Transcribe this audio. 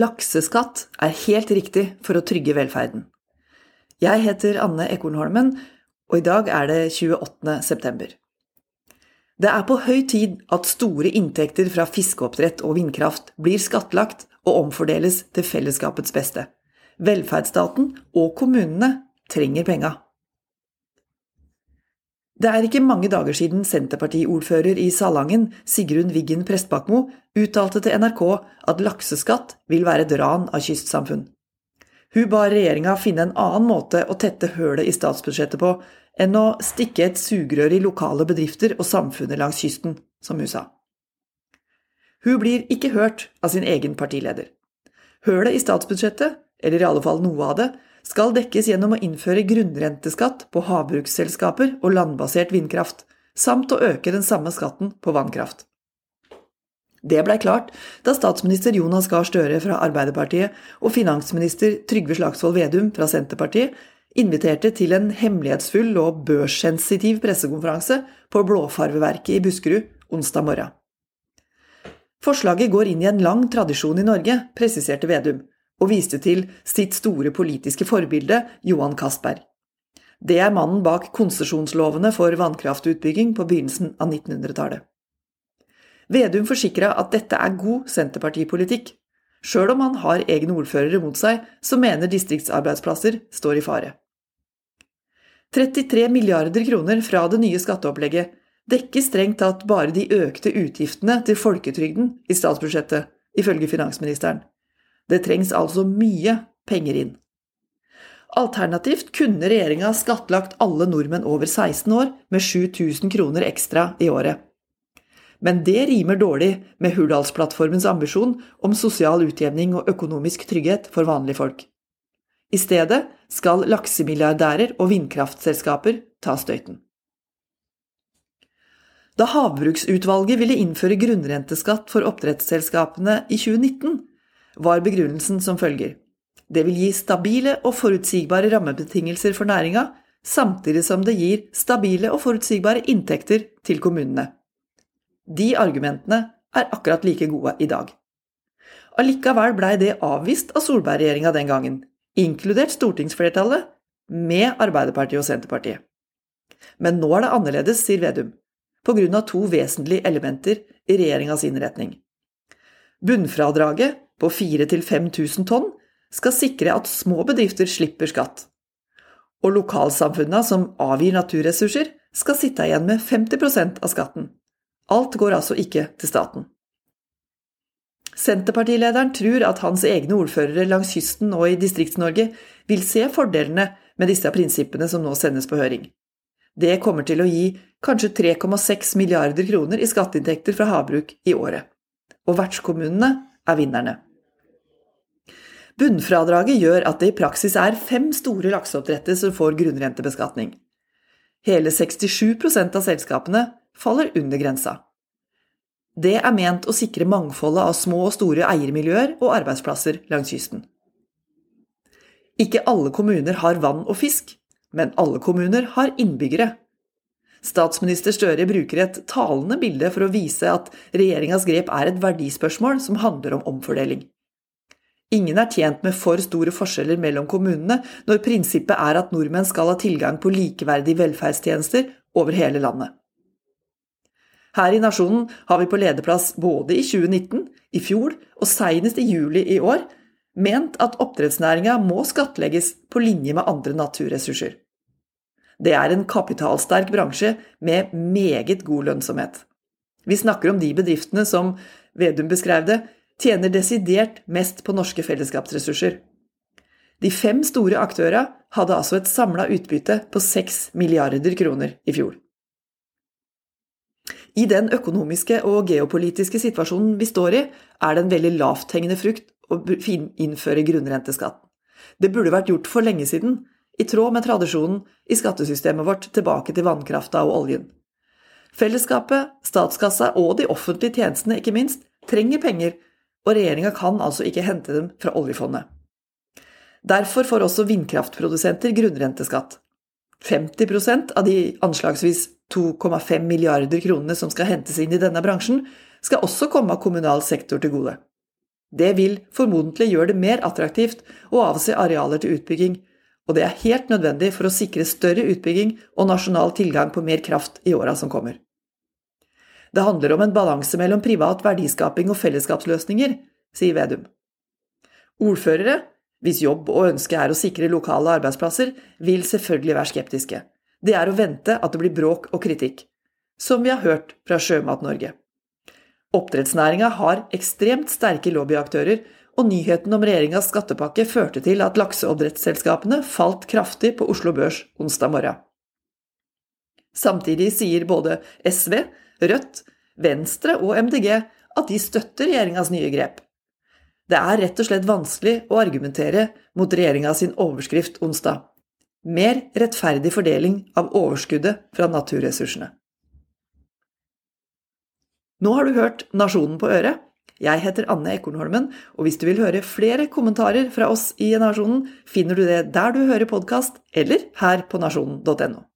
Lakseskatt er helt riktig for å trygge velferden. Jeg heter Anne Ekornholmen, og i dag er det 28. september. Det er på høy tid at store inntekter fra fiskeoppdrett og vindkraft blir skattlagt og omfordeles til fellesskapets beste. Velferdsstaten og kommunene trenger penga. Det er ikke mange dager siden Senterpartiordfører i Salangen, Sigrun Wiggen Prestbakmo, uttalte til NRK at lakseskatt vil være et ran av kystsamfunn. Hun ba regjeringa finne en annen måte å tette hølet i statsbudsjettet på enn å stikke et sugerør i lokale bedrifter og samfunnet langs kysten, som hun sa. Hun blir ikke hørt av sin egen partileder. Hølet i statsbudsjettet, eller i alle fall noe av det, skal dekkes gjennom å innføre grunnrenteskatt på havbruksselskaper og landbasert vindkraft, samt å øke den samme skatten på vannkraft. Det blei klart da statsminister Jonas Gahr Støre fra Arbeiderpartiet og finansminister Trygve Slagsvold Vedum fra Senterpartiet inviterte til en hemmelighetsfull og børssensitiv pressekonferanse på Blåfarveverket i Buskerud onsdag morgen. Forslaget går inn i en lang tradisjon i Norge, presiserte Vedum, og viste til sitt store politiske forbilde, Johan Castberg. Det er mannen bak konsesjonslovene for vannkraftutbygging på begynnelsen av 1900-tallet. Vedum forsikra at dette er god senterpartipolitikk. Sjøl om han har egne ordførere mot seg, så mener distriktsarbeidsplasser står i fare. 33 milliarder kroner fra det nye skatteopplegget dekker strengt tatt bare de økte utgiftene til folketrygden i statsbudsjettet, ifølge finansministeren. Det trengs altså mye penger inn. Alternativt kunne regjeringa skattlagt alle nordmenn over 16 år med 7000 kroner ekstra i året. Men det rimer dårlig med Hurdalsplattformens ambisjon om sosial utjevning og økonomisk trygghet for vanlige folk. I stedet skal laksemilliardærer og vindkraftselskaper ta støyten. Da Havbruksutvalget ville innføre grunnrenteskatt for oppdrettsselskapene i 2019, var begrunnelsen som følger. Det vil gi stabile og forutsigbare rammebetingelser for næringa, samtidig som det gir stabile og forutsigbare inntekter til kommunene. De argumentene er akkurat like gode i dag. Allikevel blei det avvist av Solberg-regjeringa den gangen, inkludert stortingsflertallet, med Arbeiderpartiet og Senterpartiet. Men nå er det annerledes, sier Vedum, på grunn av to vesentlige elementer i regjeringas innretning. Bunnfradraget på 4000-5000 tonn skal sikre at små bedrifter slipper skatt. Og lokalsamfunna som avgir naturressurser, skal sitte igjen med 50% av skatten. Alt går altså ikke til staten. Senterpartilederen tror at hans egne ordførere langs kysten og i Distrikts-Norge vil se fordelene med disse prinsippene som nå sendes på høring. Det kommer til å gi kanskje 3,6 milliarder kroner i skatteinntekter fra havbruk i året. Og vertskommunene er vinnerne. Bunnfradraget gjør at det i praksis er fem store lakseoppdrettere som får grunnrentebeskatning. Hele 67% av selskapene faller under grensa. Det er ment å sikre mangfoldet av små og store eiermiljøer og arbeidsplasser langs kysten. Ikke alle kommuner har vann og fisk, men alle kommuner har innbyggere. Statsminister Støre bruker et talende bilde for å vise at regjeringas grep er et verdispørsmål som handler om omfordeling. Ingen er tjent med for store forskjeller mellom kommunene når prinsippet er at nordmenn skal ha tilgang på likeverdige velferdstjenester over hele landet. Her i Nasjonen har vi på lederplass både i 2019, i fjor og senest i juli i år ment at oppdrettsnæringa må skattlegges på linje med andre naturressurser. Det er en kapitalsterk bransje med meget god lønnsomhet. Vi snakker om de bedriftene som, Vedum beskrev det, tjener desidert mest på norske fellesskapsressurser. De fem store aktørene hadde altså et samla utbytte på 6 milliarder kroner i fjor. I den økonomiske og geopolitiske situasjonen vi står i, er det en veldig lavthengende frukt å innføre grunnrenteskatt. Det burde vært gjort for lenge siden, i tråd med tradisjonen i skattesystemet vårt tilbake til vannkrafta og oljen. Fellesskapet, statskassa og de offentlige tjenestene, ikke minst, trenger penger, og regjeringa kan altså ikke hente dem fra oljefondet. Derfor får også vindkraftprodusenter grunnrenteskatt. 50% av de anslagsvis 2,5 milliarder kronene som skal hentes inn i denne bransjen, skal også komme av kommunal sektor til gode. Det vil formodentlig gjøre det mer attraktivt å avse arealer til utbygging, og det er helt nødvendig for å sikre større utbygging og nasjonal tilgang på mer kraft i åra som kommer. Det handler om en balanse mellom privat verdiskaping og fellesskapsløsninger, sier Vedum. Ordførere, hvis jobb og ønske er å sikre lokale arbeidsplasser, vil selvfølgelig være skeptiske. Det er å vente at det blir bråk og kritikk, som vi har hørt fra Sjømat-Norge. Oppdrettsnæringa har ekstremt sterke lobbyaktører, og nyheten om regjeringas skattepakke førte til at lakseoppdrettsselskapene falt kraftig på Oslo Børs onsdag morgen. Samtidig sier både SV, Rødt, Venstre og MDG at de støtter regjeringas nye grep. Det er rett og slett vanskelig å argumentere mot regjeringa overskrift onsdag. Mer rettferdig fordeling av overskuddet fra naturressursene. Nå har du hørt Nasjonen på øret. Jeg heter Anne Ekornholmen, og hvis du vil høre flere kommentarer fra oss i Nasjonen, finner du det der du hører podkast, eller her på nasjonen.no.